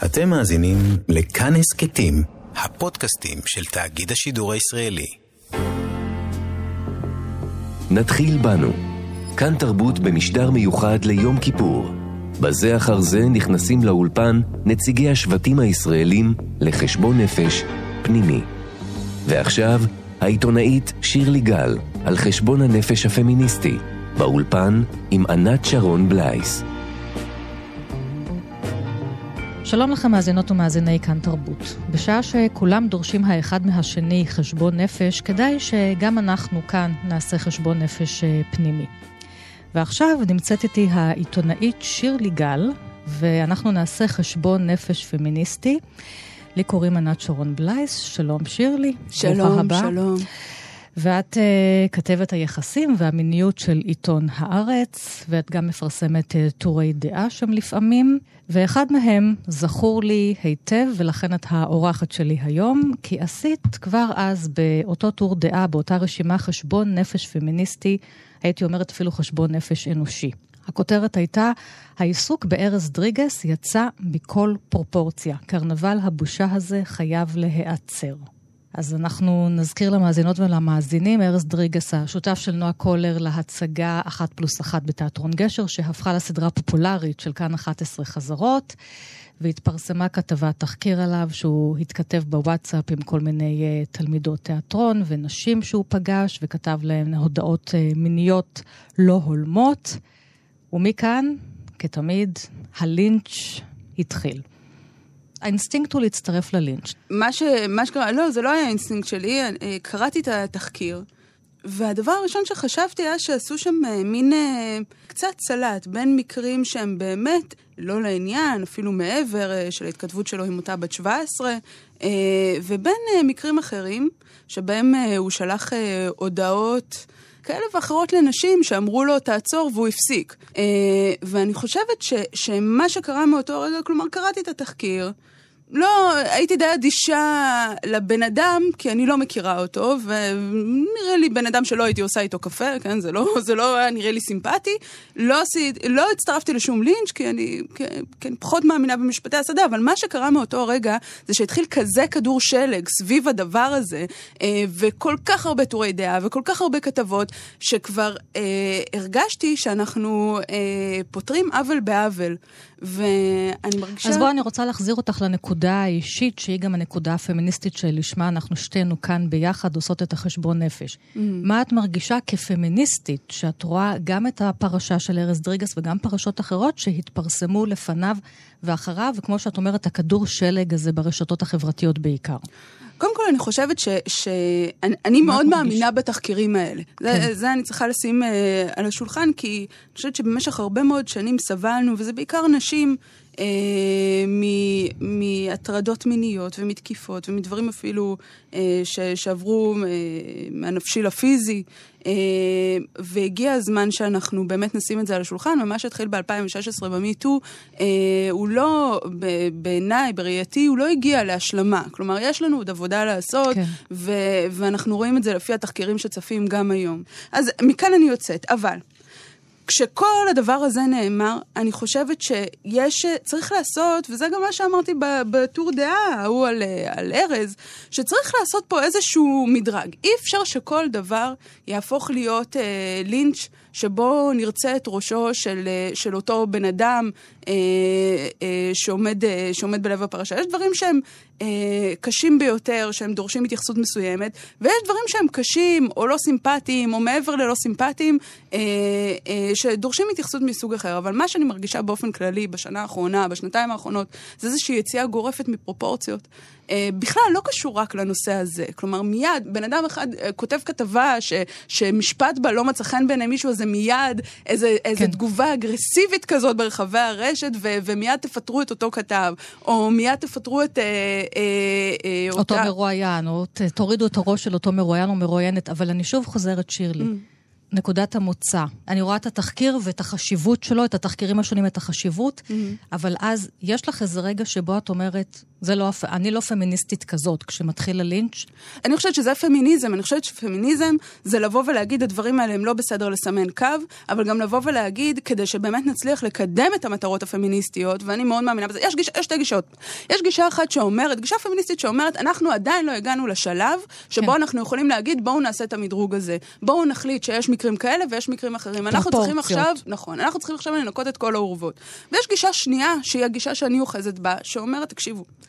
אתם מאזינים לכאן הסכתים, הפודקאסטים של תאגיד השידור הישראלי. נתחיל בנו. כאן תרבות במשדר מיוחד ליום כיפור. בזה אחר זה נכנסים לאולפן נציגי השבטים הישראלים לחשבון נפש פנימי. ועכשיו, העיתונאית שירלי גל על חשבון הנפש הפמיניסטי, באולפן עם ענת שרון בלייס. שלום לכם מאזינות ומאזיני כאן תרבות. בשעה שכולם דורשים האחד מהשני חשבון נפש, כדאי שגם אנחנו כאן נעשה חשבון נפש אה, פנימי. ועכשיו נמצאת איתי העיתונאית שירלי גל, ואנחנו נעשה חשבון נפש פמיניסטי. לי קוראים ענת שרון בלייס, שלום שירלי. שלום, שלום. ואת uh, כתבת היחסים והמיניות של עיתון הארץ, ואת גם מפרסמת uh, טורי דעה שם לפעמים, ואחד מהם זכור לי היטב, ולכן את האורחת שלי היום, כי עשית כבר אז באותו טור דעה, באותה רשימה, חשבון נפש פמיניסטי, הייתי אומרת אפילו חשבון נפש אנושי. הכותרת הייתה, העיסוק בארז דריגס יצא מכל פרופורציה. קרנבל הבושה הזה חייב להיעצר. אז אנחנו נזכיר למאזינות ולמאזינים, ארז דריגס, השותף של נועה קולר להצגה אחת פלוס אחת בתיאטרון גשר, שהפכה לסדרה פופולרית של כאן 11 חזרות, והתפרסמה כתבת תחקיר עליו, שהוא התכתב בוואטסאפ עם כל מיני uh, תלמידות תיאטרון ונשים שהוא פגש, וכתב להן הודעות uh, מיניות לא הולמות. ומכאן, כתמיד, הלינץ' התחיל. האינסטינקט הוא להצטרף ללינץ'. מה, ש, מה שקרה, לא, זה לא היה האינסטינקט שלי, אה, קראתי את התחקיר, והדבר הראשון שחשבתי היה שעשו שם אה, מין אה, קצת סלט בין מקרים שהם באמת לא לעניין, אפילו מעבר של ההתכתבות שלו עם אותה בת 17, ובין מקרים אחרים, שבהם הוא שלח הודעות. כאלה ואחרות לנשים שאמרו לו תעצור והוא הפסיק. ואני חושבת ש, שמה שקרה מאותו רגע, כלומר קראתי את התחקיר, לא, הייתי די אדישה לבן אדם, כי אני לא מכירה אותו, ונראה לי בן אדם שלא הייתי עושה איתו קפה, כן? זה לא, זה לא היה נראה לי סימפטי. לא, עשית, לא הצטרפתי לשום לינץ', כי אני, כי, כי אני פחות מאמינה במשפטי השדה, אבל מה שקרה מאותו רגע, זה שהתחיל כזה כדור שלג סביב הדבר הזה, אה, וכל כך הרבה טורי דעה, וכל כך הרבה כתבות, שכבר אה, הרגשתי שאנחנו אה, פותרים עוול בעוול. ואני מרגישה... אז בואי, אני רוצה להחזיר אותך לנקודה האישית, שהיא גם הנקודה הפמיניסטית שלשמה אנחנו שתינו כאן ביחד עושות את החשבון נפש. Mm-hmm. מה את מרגישה כפמיניסטית, שאת רואה גם את הפרשה של ארז דריגס וגם פרשות אחרות שהתפרסמו לפניו ואחריו, וכמו שאת אומרת, הכדור שלג הזה ברשתות החברתיות בעיקר? קודם כל, אני חושבת שאני מאוד מרגיש? מאמינה בתחקירים האלה. כן. זה, זה אני צריכה לשים uh, על השולחן, כי אני חושבת שבמשך הרבה מאוד שנים סבלנו, וזה בעיקר נשים אה, מהטרדות מיניות ומתקיפות ומדברים אפילו אה, ש, שעברו אה, מהנפשי לפיזי. אה, והגיע הזמן שאנחנו באמת נשים את זה על השולחן, ומה שהתחיל ב-2016 במיטו, אה, הוא לא, בעיניי, בראייתי, הוא לא הגיע להשלמה. כלומר, יש לנו עוד עבודה לעשות, כן. ו- ואנחנו רואים את זה לפי התחקירים שצפים גם היום. אז מכאן אני יוצאת, אבל... כשכל הדבר הזה נאמר, אני חושבת שיש, צריך לעשות, וזה גם מה שאמרתי בטור דעה ההוא על, על ארז, שצריך לעשות פה איזשהו מדרג. אי אפשר שכל דבר יהפוך להיות אה, לינץ' שבו נרצה את ראשו של, אה, של אותו בן אדם אה, אה, שעומד, אה, שעומד בלב הפרשה. יש דברים שהם קשים ביותר, שהם דורשים התייחסות מסוימת, ויש דברים שהם קשים, או לא סימפטיים, או מעבר ללא סימפטיים, אה, אה, שדורשים התייחסות מסוג אחר. אבל מה שאני מרגישה באופן כללי בשנה האחרונה, בשנתיים האחרונות, זה איזושהי יציאה גורפת מפרופורציות. אה, בכלל לא קשור רק לנושא הזה. כלומר, מיד, בן אדם אחד אה, כותב כתבה ש, שמשפט בה לא מצא חן בעיני מישהו, אז זה מיד איזה, איזה כן. תגובה אגרסיבית כזאת ברחבי הרשת, ו, ומיד תפטרו את אותו כתב, או מיד תפטרו את... אה, אה, אותו אותה... מרואיין, או ת, תורידו את הראש של אותו מרואיין או מרואיינת, אבל אני שוב חוזרת, שירלי. Mm. נקודת המוצא. אני רואה את התחקיר ואת החשיבות שלו, את התחקירים השונים, את החשיבות, mm-hmm. אבל אז יש לך איזה רגע שבו את אומרת, זה לא, אני לא פמיניסטית כזאת, כשמתחיל הלינץ'. אני חושבת שזה פמיניזם, אני חושבת שפמיניזם זה לבוא ולהגיד, הדברים האלה הם לא בסדר לסמן קו, אבל גם לבוא ולהגיד, כדי שבאמת נצליח לקדם את המטרות הפמיניסטיות, ואני מאוד מאמינה בזה. יש, גיש, יש שתי גישות. יש גישה אחת שאומרת, גישה פמיניסטית שאומרת, אנחנו עדיין לא הגענו לשלב שבו כן. אנחנו יכולים להגיד, בואו נעשה את המדרוג הזה. בואו נחליט שיש מקרים כאלה ויש מקרים אחרים. אנחנו צריכים עכשיו, נכון, אנחנו צריכים עכשיו לנקות את כל האורוות. ויש גישה שנייה, שהיא הגישה שאני אוחזת בה, שאומרת, תקשיבו,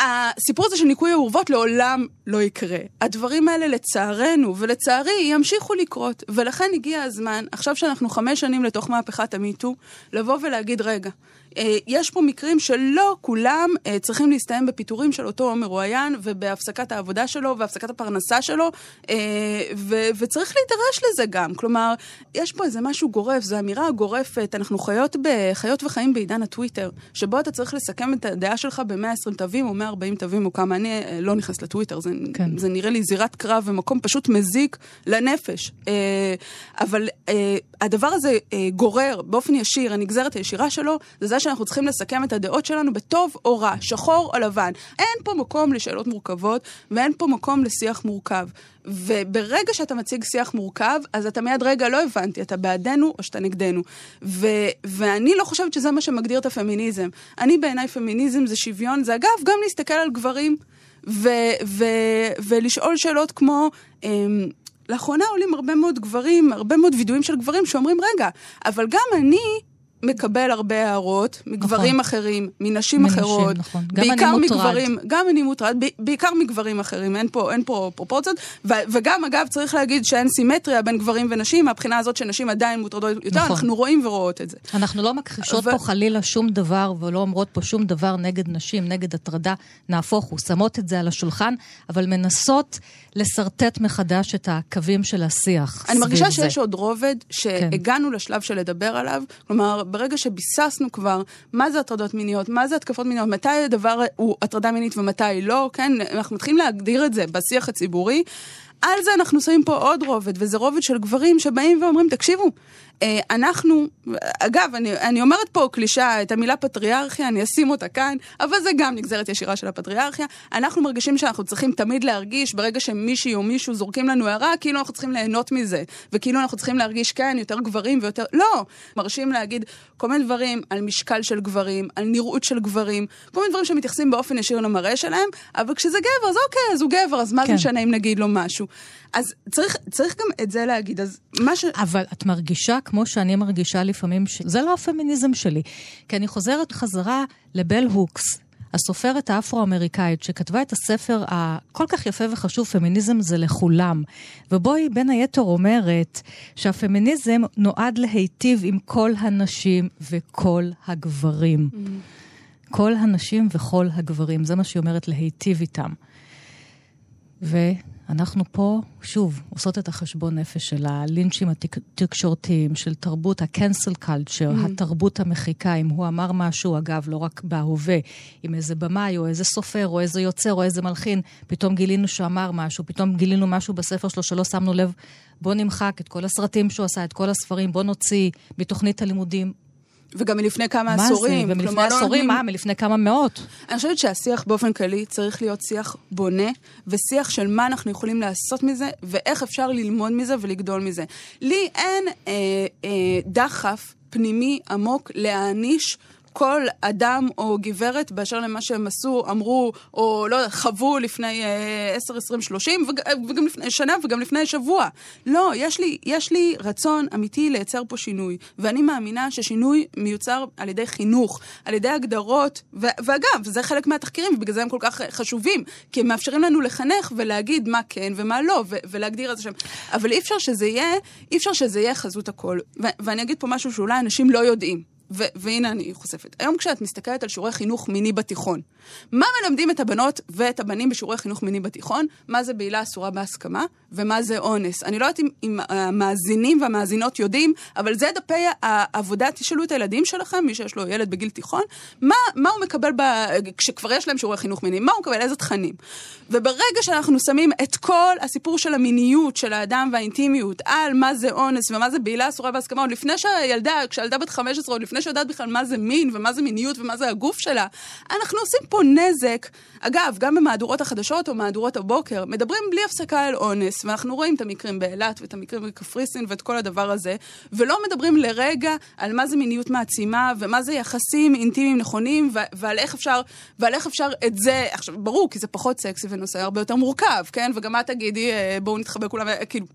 הסיפור הזה של ניקוי האורוות לעולם לא יקרה. הדברים האלה לצערנו ולצערי ימשיכו לקרות, ולכן הגיע הזמן, עכשיו שאנחנו חמש שנים לתוך מהפכת המיטו, לבוא ולהגיד, רגע, אה, יש פה מקרים שלא כולם אה, צריכים להסתיים בפיטורים של אותו מרואיין ובהפסקת העבודה שלו והפסקת הפרנסה שלו, אה, ו- וצריך להידרש לזה גם. כלומר, יש פה איזה משהו גורף, זו אמירה גורפת, אנחנו חיות, ב- חיות וחיים בעידן הטוויטר, שבו אתה צריך לסכם את הדעה שלך ב-120 תווים או 140 תווים או כמה. אני לא נכנס לטוויטר, זה, כן. זה נראה לי זירת קרב ומקום פשוט מזיק לנפש. אבל הדבר הזה גורר באופן ישיר, הנגזרת הישירה שלו, זה זה שאנחנו צריכים לסכם את הדעות שלנו בטוב או רע, שחור או לבן. אין פה מקום לשאלות מורכבות ואין פה מקום לשיח מורכב. וברגע שאתה מציג שיח מורכב, אז אתה מיד, רגע, לא הבנתי, אתה בעדנו או שאתה נגדנו. ו- ואני לא חושבת שזה מה שמגדיר את הפמיניזם. אני בעיניי פמיניזם זה שוויון, זה אגב גם להסתכל על גברים ו- ו- ולשאול שאלות כמו... אמ, לאחרונה עולים הרבה מאוד גברים, הרבה מאוד וידויים של גברים שאומרים, רגע, אבל גם אני מקבל הרבה הערות מגברים נכון. אחרים, מנשים מנשים, אחרות. נכון. גם בעיקר אני מגברים, מוטרד. גם אני מוטרד, בעיקר מגברים אחרים, אין פה, אין פה פרופורציות. ו, וגם, אגב, צריך להגיד שאין סימטריה בין גברים ונשים, מהבחינה הזאת שנשים עדיין מוטרדות יותר, נכון. אנחנו רואים ורואות את זה. אנחנו לא מכחישות ו... פה חלילה שום דבר, ולא אומרות פה שום דבר נגד נשים, נגד הטרדה, נהפוך הוא, שמות את זה על השולחן, אבל מנסות לשרטט מחדש את הקווים של השיח. אני מרגישה שיש עוד רובד שהגענו כן. לשלב של לדבר עליו, כלומר, ברגע שביססנו כבר מה זה הטרדות מיניות, מה זה התקפות מיניות, מתי הדבר הוא הטרדה מינית ומתי לא, כן, אנחנו מתחילים להגדיר את זה בשיח הציבורי. על זה אנחנו שמים פה עוד רובד, וזה רובד של גברים שבאים ואומרים, תקשיבו, אנחנו, אגב, אני, אני אומרת פה קלישה, את המילה פטריארכיה, אני אשים אותה כאן, אבל זה גם נגזרת ישירה של הפטריארכיה. אנחנו מרגישים שאנחנו צריכים תמיד להרגיש, ברגע שמישהי או מישהו זורקים לנו הערה, כאילו אנחנו צריכים ליהנות מזה. וכאילו אנחנו צריכים להרגיש, כן, יותר גברים ויותר... לא! מרשים להגיד כל מיני דברים על משקל של גברים, על נראות של גברים, כל מיני דברים שמתייחסים באופן ישיר למראה שלהם, אבל כשזה גבר, אז אוקיי, אז הוא גבר, אז מה כן. זה משנה אם נגיד לו משהו? אז צריך, צריך גם את זה להגיד. אז מה ש... אבל את מרגישה, כמו שאני מרגישה לפעמים, שזה לא הפמיניזם שלי. כי אני חוזרת חזרה לבל הוקס, הסופרת האפרו-אמריקאית שכתבה את הספר הכל כך יפה וחשוב, פמיניזם זה לכולם. ובו היא בין היתר אומרת שהפמיניזם נועד להיטיב עם כל הנשים וכל הגברים. Mm. כל הנשים וכל הגברים, זה מה שהיא אומרת, להיטיב איתם. ו... אנחנו פה, שוב, עושות את החשבון נפש של הלינצ'ים התקשורתיים, של תרבות ה-cancel culture, mm. התרבות המחיקה, אם הוא אמר משהו, אגב, לא רק בהווה, עם איזה במאי או איזה סופר או איזה יוצר או איזה מלחין, פתאום גילינו שהוא אמר משהו, פתאום גילינו משהו בספר שלו שלא שמנו לב, בוא נמחק את כל הסרטים שהוא עשה, את כל הספרים, בוא נוציא מתוכנית הלימודים וגם מלפני כמה מה עשורים. מה זה? ומלפני לא עשורים, מה? מלפני כמה מאות. אני חושבת שהשיח באופן כללי צריך להיות שיח בונה, ושיח של מה אנחנו יכולים לעשות מזה, ואיך אפשר ללמוד מזה ולגדול מזה. לי אין אה, אה, דחף פנימי עמוק להעניש כל אדם או גברת באשר למה שהם עשו, אמרו, או לא יודע, חוו לפני אה, 10, 20, 30, וגם לפני שנה וגם לפני שבוע. לא, יש לי, יש לי רצון אמיתי לייצר פה שינוי, ואני מאמינה ששינוי מיוצר על ידי חינוך, על ידי הגדרות, ו- ואגב, זה חלק מהתחקירים, ובגלל זה הם כל כך חשובים, כי הם מאפשרים לנו לחנך ולהגיד מה כן ומה לא, ו- ולהגדיר את זה שם. אבל אי אפשר שזה יהיה, אי אפשר שזה יהיה חזות הכל. ו- ואני אגיד פה משהו שאולי אנשים לא יודעים. ו- והנה אני חושפת. היום כשאת מסתכלת על שיעורי חינוך מיני בתיכון, מה מלמדים את הבנות ואת הבנים בשיעורי חינוך מיני בתיכון? מה זה בעילה אסורה בהסכמה, ומה זה אונס. אני לא יודעת אם, אם המאזינים והמאזינות יודעים, אבל זה דפי העבודה, תשאלו את הילדים שלכם, מי שיש לו ילד בגיל תיכון, מה, מה הוא מקבל ב... כשכבר יש להם שיעורי חינוך מיני, מה הוא מקבל, איזה תכנים. וברגע שאנחנו שמים את כל הסיפור של המיניות של האדם והאינטימיות על מה זה אונס ומה זה בעילה אסורה בהסכמה, עוד לפני שהילדה, כשהילדה בת 15, עוד לפני שיודעת בכלל מה זה מין ומה זה מיניות ומה זה הגוף שלה, אנחנו עושים פה נזק. אגב, גם במהדורות החדשות או מהדורות הבוקר, מדברים בלי הפסקה על אונס, ואנחנו רואים את המקרים באילת ואת המקרים בקפריסין ואת כל הדבר הזה, ולא מדברים לרגע על מה זה מיניות מעצימה ומה זה יחסים אינטימיים נכונים ועל איך אפשר, ועל איך אפשר את זה, עכשיו, ברור, כי זה פחות סקסי ונושא הרבה יותר מורכב, כן? וגם את תגידי, אה, בואו נתחבא כולם, כאילו,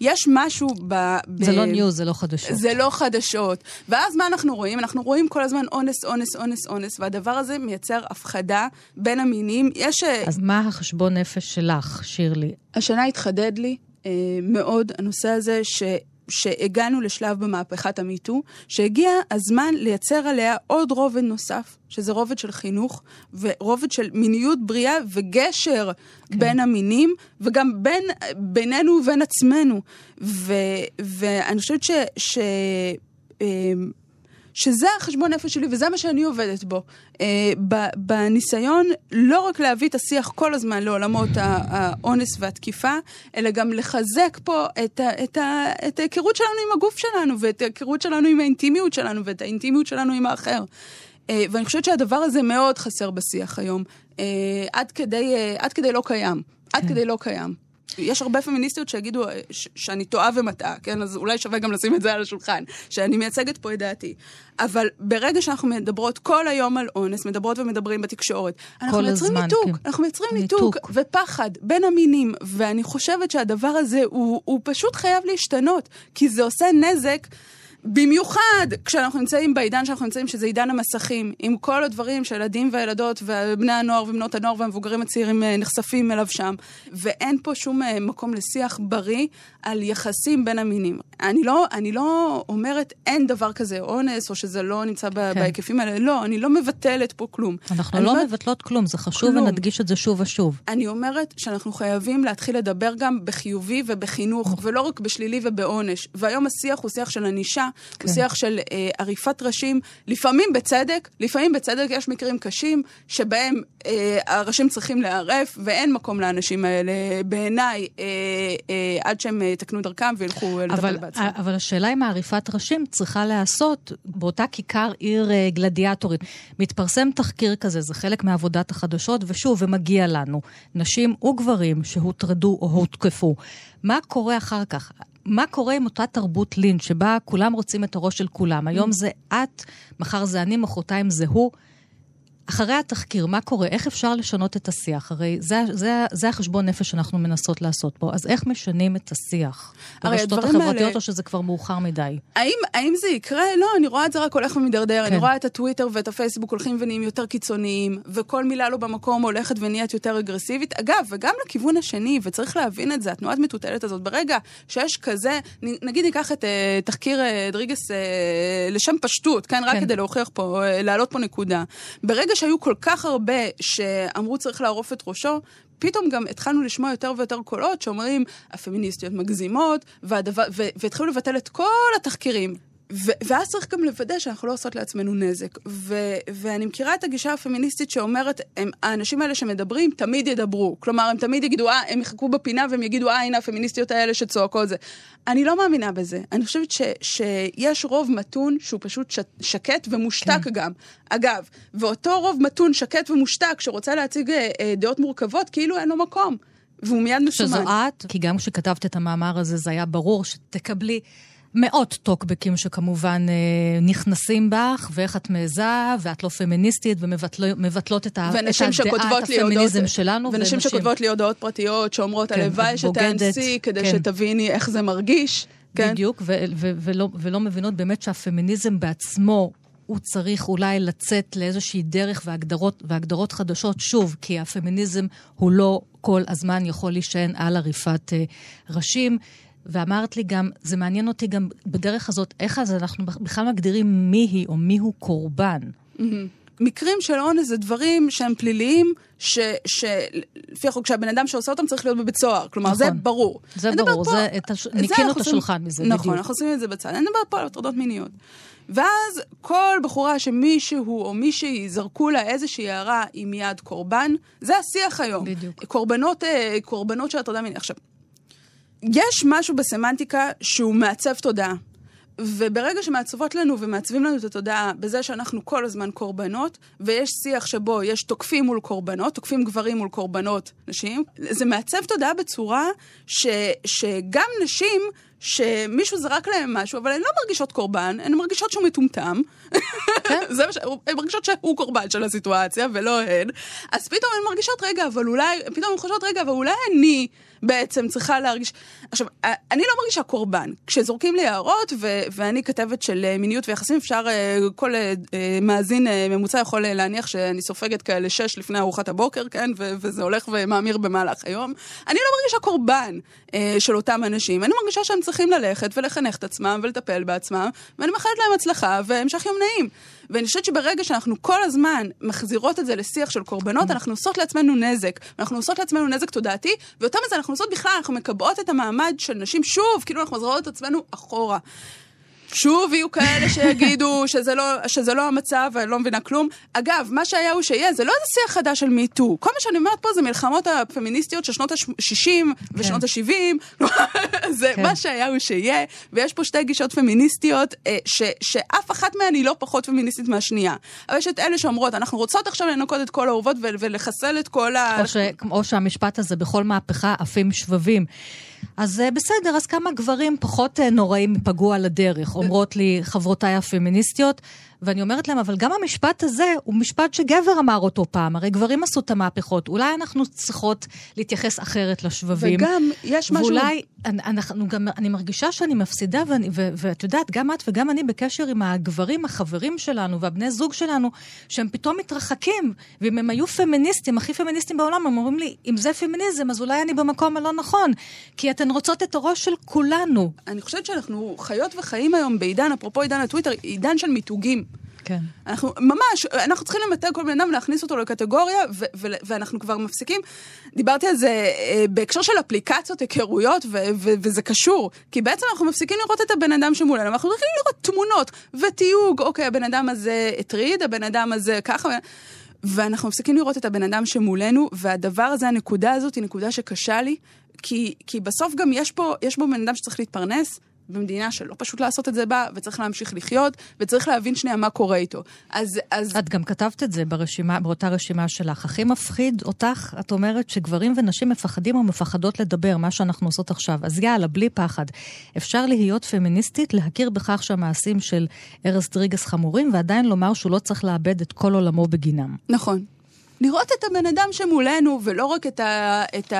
יש משהו ב... זה ב... לא news, זה לא חדשות. זה לא חדשות. ואז מה אנחנו רואים? אנחנו רואים כל הזמן אונס, אונס, אונס, אונס, והדבר הזה מייצר הפחדה בין המינים. יש... אה, אז מה החשבון נפש שלך, שירלי? השנה התחדד לי אה, מאוד הנושא הזה ש... שהגענו לשלב במהפכת המיטו, שהגיע הזמן לייצר עליה עוד רובד נוסף, שזה רובד של חינוך, ורובד של מיניות בריאה וגשר כן. בין המינים, וגם בין, בינינו ובין עצמנו. ו, ואני חושבת ש... ש אה, שזה החשבון נפש שלי וזה מה שאני עובדת בו. Uh, בניסיון לא רק להביא את השיח כל הזמן לעולמות האונס והתקיפה, אלא גם לחזק פה את, ה, את, ה, את ההיכרות שלנו עם הגוף שלנו, ואת ההיכרות שלנו עם האינטימיות שלנו, ואת האינטימיות שלנו עם האחר. Uh, ואני חושבת שהדבר הזה מאוד חסר בשיח היום, uh, עד, כדי, עד כדי לא קיים. עד כן. כדי לא קיים. יש הרבה פמיניסטיות שיגידו אה, שאני טועה ומטעה, כן? אז אולי שווה גם לשים את זה על השולחן, שאני מייצגת פה את דעתי. אבל ברגע שאנחנו מדברות כל היום על אונס, מדברות ומדברים בתקשורת, אנחנו מייצרים ניתוק, כן. אנחנו מייצרים ניתוק, ניתוק ופחד בין המינים, ואני חושבת שהדבר הזה הוא, הוא פשוט חייב להשתנות, כי זה עושה נזק. במיוחד כשאנחנו נמצאים בעידן שאנחנו נמצאים, שזה עידן המסכים, עם כל הדברים שהילדים והילדות ובני הנוער ובנות הנוער והמבוגרים הצעירים אה, נחשפים אליו שם, ואין פה שום אה, מקום לשיח בריא על יחסים בין המינים. אני לא, אני לא אומרת אין דבר כזה אונס, או שזה לא נמצא כן. בהיקפים האלה, לא, אני לא מבטלת פה כלום. אנחנו לא אומרת, מבטלות כלום, זה חשוב כלום. ונדגיש את זה שוב ושוב. אני אומרת שאנחנו חייבים להתחיל לדבר גם בחיובי ובחינוך, ולא רק בשלילי ובעונש. והיום השיח הוא שיח של ענישה, כן. הוא שיח של אה, עריפת ראשים, לפעמים בצדק, לפעמים בצדק יש מקרים קשים שבהם אה, הראשים צריכים להיערף, ואין מקום לאנשים האלה, בעיניי, אה, אה, עד שהם יתקנו דרכם וילכו לטפל בעצמם. אבל השאלה אם עריפת ראשים צריכה להיעשות באותה כיכר עיר אה, גלדיאטורית. מתפרסם תחקיר כזה, זה חלק מעבודת החדשות, ושוב, ומגיע לנו, נשים וגברים שהוטרדו או הותקפו. מה קורה אחר כך? מה קורה עם אותה תרבות לין, שבה כולם רוצים את הראש של כולם? היום זה את, מחר זה אני, מחרתיים זה הוא. אחרי התחקיר, מה קורה? איך אפשר לשנות את השיח? הרי זה, זה, זה החשבון נפש שאנחנו מנסות לעשות פה. אז איך משנים את השיח? ברשתות החברתיות, האלה... או שזה כבר מאוחר מדי? האם, האם זה יקרה? לא, אני רואה את זה רק הולך ומידרדר. כן. אני רואה את הטוויטר ואת הפייסבוק הולכים ונהיים יותר קיצוניים, וכל מילה לא במקום הולכת ונהיית יותר אגרסיבית. אגב, וגם לכיוון השני, וצריך להבין את זה, התנועה המטוטלת הזאת, ברגע שיש כזה, נגיד ניקח את uh, תחקיר uh, דריגס uh, לשם פשטות, כן? רק כן. כדי להוכיח פה, uh, להעלות פה נקודה. ברגע שהיו כל כך הרבה שאמרו צריך לערוף את ראשו, פתאום גם התחלנו לשמוע יותר ויותר קולות שאומרים, הפמיניסטיות מגזימות, והדבר, ו- והתחילו לבטל את כל התחקירים. ו- ואז צריך גם לוודא שאנחנו לא עושות לעצמנו נזק. ו- ואני מכירה את הגישה הפמיניסטית שאומרת, הם, האנשים האלה שמדברים תמיד ידברו. כלומר, הם תמיד יגידו, אה, הם יחכו בפינה והם יגידו, אה, הנה הפמיניסטיות האלה שצועקות זה. אני לא מאמינה בזה. אני חושבת ש- שיש רוב מתון שהוא פשוט ש- שקט ומושתק כן. גם. אגב, ואותו רוב מתון, שקט ומושתק, שרוצה להציג אה, אה, דעות מורכבות, כאילו אין לו מקום. והוא מיד מסומן. שזו את, כי גם כשכתבת את המאמר הזה, זה היה ברור שתקבלי מאות טוקבקים שכמובן אה, נכנסים בך, ואיך את מעיזה, ואת לא פמיניסטית, ומבטלות את, ה, את הדעה, את הפמיניזם שלנו. ונשים ונשים שכותבות לי הודעות פרטיות שאומרות, כן, הלוואי שתאנסי כדי כן. שתביני איך זה מרגיש. כן? בדיוק, ו- ו- ולא, ולא מבינות באמת שהפמיניזם בעצמו הוא צריך אולי לצאת לאיזושהי דרך והגדרות, והגדרות חדשות, שוב, כי הפמיניזם הוא לא כל הזמן יכול להישען על עריפת uh, ראשים. ואמרת לי גם, זה מעניין אותי גם בדרך הזאת, איך אז אנחנו בכלל מגדירים מי היא או מי הוא קורבן. Mm-hmm. מקרים של אונס זה דברים שהם פליליים, שלפי החוק שהבן אדם שעושה אותם צריך להיות בבית סוהר. כלומר, נכון. זה ברור. זה ברור, פה, זה, הש... ניקינו את השולחן מזה, נכון, בדיוק. נכון, אנחנו עושים את זה בצד. אני מדברת פה על הטרדות מיניות. ואז כל בחורה שמישהו או מישהי זרקו לה איזושהי הערה עם יד קורבן, זה השיח היום. בדיוק. קורבנות, אה, קורבנות של הטרדה מינית. עכשיו, יש משהו בסמנטיקה שהוא מעצב תודעה. וברגע שמעצבות לנו ומעצבים לנו את התודעה בזה שאנחנו כל הזמן קורבנות, ויש שיח שבו יש תוקפים מול קורבנות, תוקפים גברים מול קורבנות נשים, זה מעצב תודעה בצורה ש, שגם נשים שמישהו זרק להם משהו, אבל הן לא מרגישות קורבן, הן מרגישות שהוא מטומטם. כן. זה מה ש... הן מרגישות שהוא קורבן של הסיטואציה, ולא הן. אז פתאום הן מרגישות, רגע, אבל אולי, פתאום הן חושבות, רגע, אבל אולי אני בעצם צריכה להרגיש... עכשיו, אני לא מרגישה קורבן. כשזורקים לי הערות, ו- ואני כתבת של אה, מיניות ויחסים, אפשר, אה, כל אה, מאזין ממוצע יכול להניח שאני סופגת כאלה שש לפני ארוחת הבוקר, כן? ו- וזה הולך ומאמיר במהלך היום. אני לא מרגישה קורבן של אותם אנשים. אני מרגישה שהם צריכים ללכת ולחנך את עצמם ולטפל בעצמם, ואני מאחלת להם הצלחה והמשך יום נעים. ואני חושבת שברגע שאנחנו כל הזמן מחזירות את זה לשיח של קורבנות, אנחנו עושות לעצמנו נזק. אנחנו עושות לעצמנו נזק תודעתי, ויותר מזה אנחנו עושות בכלל, אנחנו מקבעות את המעמד של נשים שוב, כאילו אנחנו מחזירות את עצמנו אחורה. שוב יהיו כאלה שיגידו שזה לא, שזה לא המצב ואני לא מבינה כלום. אגב, מה שהיה הוא שיהיה, זה לא איזה שיח חדש של מיטו. כל מה שאני אומרת פה זה מלחמות הפמיניסטיות של שנות ה-60 כן. ושנות ה-70. זה כן. מה שהיה הוא שיהיה, ויש פה שתי גישות פמיניסטיות, אה, ש, שאף אחת מהן היא לא פחות פמיניסטית מהשנייה. אבל יש את אלה שאומרות, אנחנו רוצות עכשיו לנקות את כל האהובות ולחסל את כל ה... או, ש, או שהמשפט הזה, בכל מהפכה עפים שבבים. אז אה, בסדר, אז כמה גברים פחות אה, נוראים פגעו על הדרך, אומרות לי חברותיי הפמיניסטיות. ואני אומרת להם, אבל גם המשפט הזה הוא משפט שגבר אמר אותו פעם, הרי גברים עשו את המהפכות, אולי אנחנו צריכות להתייחס אחרת לשבבים. וגם, יש משהו... ואולי, אנחנו גם, אני מרגישה שאני מפסידה, ואת יודעת, גם את וגם אני בקשר עם הגברים, החברים שלנו והבני זוג שלנו, שהם פתאום מתרחקים, ואם הם היו פמיניסטים, הכי פמיניסטים בעולם, הם אומרים לי, אם זה פמיניזם, אז אולי אני במקום הלא נכון, כי אתן רוצות את הראש של כולנו. אני חושבת שאנחנו חיות וחיים היום בעידן, אפרופו עידן הטוויטר, עידן של מיתוגים. כן. אנחנו ממש, אנחנו צריכים למתג כל בן אדם ולהכניס אותו לקטגוריה, ו- ו- ואנחנו כבר מפסיקים. דיברתי על זה אה, בהקשר של אפליקציות, היכרויות, ו- ו- וזה קשור. כי בעצם אנחנו מפסיקים לראות את הבן אדם שמולנו, אנחנו צריכים לראות תמונות ותיוג, אוקיי, הבן אדם הזה הטריד, הבן אדם הזה ככה. ואנחנו מפסיקים לראות את הבן אדם שמולנו, והדבר הזה, הנקודה הזאת היא נקודה שקשה לי, כי, כי בסוף גם יש פה, יש פה בן אדם שצריך להתפרנס, במדינה שלא פשוט לעשות את זה בה, וצריך להמשיך לחיות, וצריך להבין שנייה מה קורה איתו. אז... אז... את גם כתבת את זה ברשימה, באותה רשימה שלך. הכי מפחיד אותך, את אומרת שגברים ונשים מפחדים או מפחדות לדבר, מה שאנחנו עושות עכשיו. אז יאללה, בלי פחד. אפשר להיות פמיניסטית, להכיר בכך שהמעשים של ארז דריגס חמורים, ועדיין לומר שהוא לא צריך לאבד את כל עולמו בגינם. נכון. לראות את הבן אדם שמולנו, ולא רק את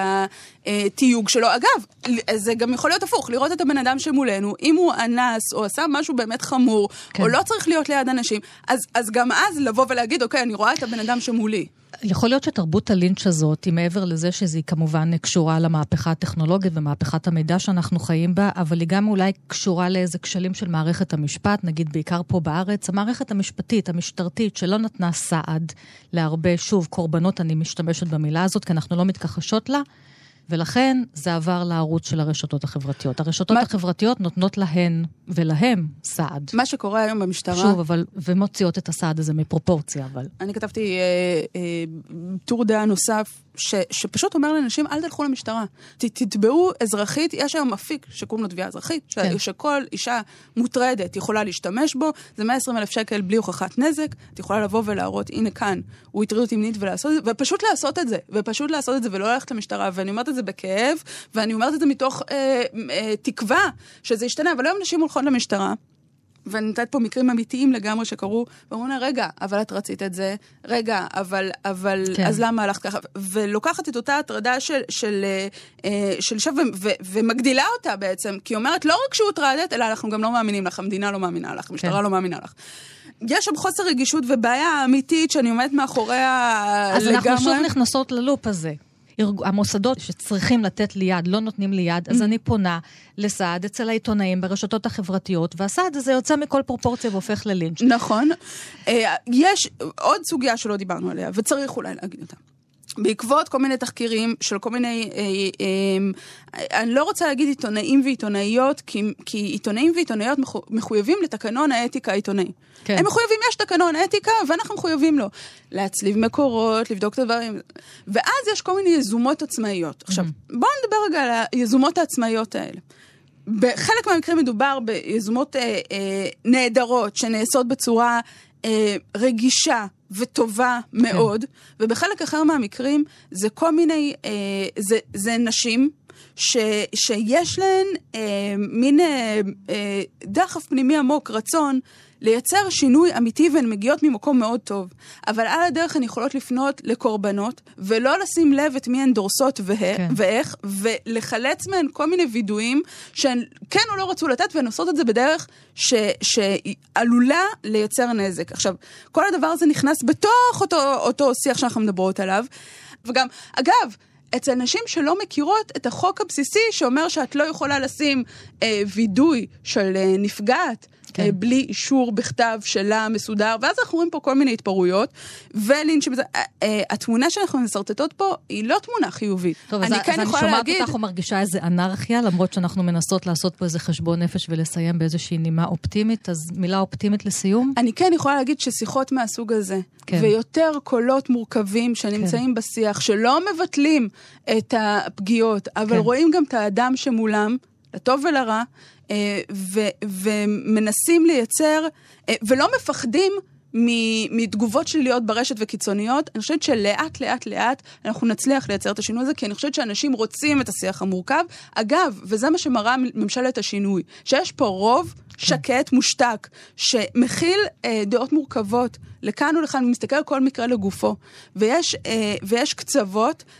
התיוג שלו. אגב, זה גם יכול להיות הפוך, לראות את הבן אדם שמולנו, אם הוא אנס, או עשה משהו באמת חמור, כן. או לא צריך להיות ליד אנשים, אז, אז גם אז לבוא ולהגיד, אוקיי, אני רואה את הבן אדם שמולי. יכול להיות שתרבות הלינץ' הזאת, היא מעבר לזה שהיא כמובן קשורה למהפכה הטכנולוגית ומהפכת המידע שאנחנו חיים בה, אבל היא גם אולי קשורה לאיזה כשלים של מערכת המשפט, נגיד בעיקר פה בארץ, המערכת המשפטית, המשטרתית, שלא נתנה סעד להרבה, שוב, קורבנות, אני משתמשת במילה הזאת, כי אנחנו לא מתכחשות לה. ולכן זה עבר לערוץ של הרשתות החברתיות. הרשתות מה... החברתיות נותנות להן ולהם סעד. מה שקורה היום במשטרה... שוב, אבל, ומוציאות את הסעד הזה מפרופורציה, אבל... אני כתבתי אה, אה, טור דעה נוסף ש, שפשוט אומר לאנשים, אל תלכו למשטרה. ת, תתבעו אזרחית, יש היום אפיק שקוראים לו תביעה אזרחית, ש, כן. שכל אישה מוטרדת יכולה להשתמש בו, זה 120 אלף שקל בלי הוכחת נזק, את יכולה לבוא ולהראות, הנה כאן, הוא הטריד אותי מינית ולעשות את זה, ופשוט לעשות את זה, ופשוט לעשות את זה ולא ללכת למשטרה, ואני אומרת את זה בכאב, ואני אומרת את זה מתוך אה, אה, תקווה שזה ישתנה, אבל היום נשים הולכות למשטרה. ואני נותנת פה מקרים אמיתיים לגמרי שקרו, ואומרים לה, רגע, אבל את רצית את זה, רגע, אבל, אבל, כן. אז למה הלכת ככה? ולוקחת את אותה הטרדה של, של, אה, של שב ומגדילה אותה בעצם, כי היא אומרת, לא רק שהוא הוטרדת, אלא אנחנו גם לא מאמינים לך, המדינה לא מאמינה לך, המשטרה כן. לא מאמינה לך. יש שם חוסר רגישות ובעיה אמיתית שאני עומדת מאחוריה אז לגמרי. אז אנחנו שוב נכנסות ללופ הזה. המוסדות שצריכים לתת לי יד לא נותנים לי יד, אז אני פונה לסעד אצל העיתונאים ברשתות החברתיות, והסעד הזה יוצא מכל פרופורציה והופך ללינץ'. נכון. אה, יש עוד סוגיה שלא דיברנו עליה, וצריך אולי להגיד אותה. בעקבות כל מיני תחקירים של כל מיני, אה, אה, אני לא רוצה להגיד עיתונאים ועיתונאיות, כי, כי עיתונאים ועיתונאיות מחויבים לתקנון האתיקה העיתונאי. כן. הם מחויבים, יש תקנון אתיקה, ואנחנו מחויבים לו. להצליב מקורות, לבדוק את הדברים. ואז יש כל מיני יזומות עצמאיות. עכשיו, mm-hmm. בואו נדבר רגע על היזומות העצמאיות האלה. בחלק מהמקרים מדובר ביזומות אה, אה, נהדרות, שנעשות בצורה אה, רגישה וטובה כן. מאוד, ובחלק אחר מהמקרים זה כל מיני, אה, זה, זה נשים ש, שיש להן אה, מין אה, אה, דחף פנימי עמוק, רצון. לייצר שינוי אמיתי והן מגיעות ממקום מאוד טוב. אבל על הדרך הן יכולות לפנות לקורבנות, ולא לשים לב את מי הן דורסות וה, כן. ואיך, ולחלץ מהן כל מיני וידויים שהן כן או לא רצו לתת, והן עושות את זה בדרך ש, שעלולה לייצר נזק. עכשיו, כל הדבר הזה נכנס בתוך אותו, אותו שיח שאנחנו מדברות עליו. וגם, אגב, אצל נשים שלא מכירות את החוק הבסיסי שאומר שאת לא יכולה לשים אה, וידוי של אה, נפגעת כן. אה, בלי אישור בכתב שלה מסודר, ואז אנחנו רואים פה כל מיני התפרעויות, ולינצ'ים, אה, אה, התמונה שאנחנו מסרטטות פה היא לא תמונה חיובית. טוב, אז, כן אז אני שומעת להגיד... אותך ומרגישה איזה אנרכיה, למרות שאנחנו מנסות לעשות פה איזה חשבון נפש ולסיים באיזושהי נימה אופטימית, אז מילה אופטימית לסיום? אני כן יכולה להגיד ששיחות מהסוג הזה, כן. ויותר קולות מורכבים שנמצאים כן. בשיח, שלא מבטלים את הפגיעות, אבל כן. רואים גם את האדם שמולם, לטוב ולרע, ו- ומנסים לייצר, אה, ולא מפחדים מתגובות שליליות ברשת וקיצוניות, אני חושבת שלאט לאט לאט אנחנו נצליח לייצר את השינוי הזה, כי אני חושבת שאנשים רוצים את השיח המורכב. אגב, וזה מה שמראה ממשלת השינוי, שיש פה רוב שקט, מושתק, שמכיל אה, דעות מורכבות לכאן ולכאן, ומסתכל על כל מקרה לגופו, ויש, אה, ויש קצוות אה,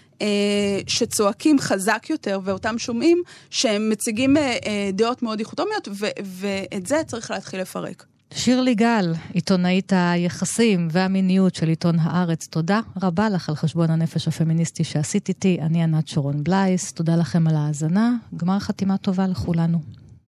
שצועקים חזק יותר, ואותם שומעים שהם מציגים אה, אה, דעות מאוד דיכוטומיות, ואת זה צריך להתחיל לפרק. שירלי גל, עיתונאית היחסים והמיניות של עיתון הארץ, תודה רבה לך על חשבון הנפש הפמיניסטי שעשית איתי. אני ענת שרון בלייס, תודה לכם על ההאזנה. גמר חתימה טובה לכולנו.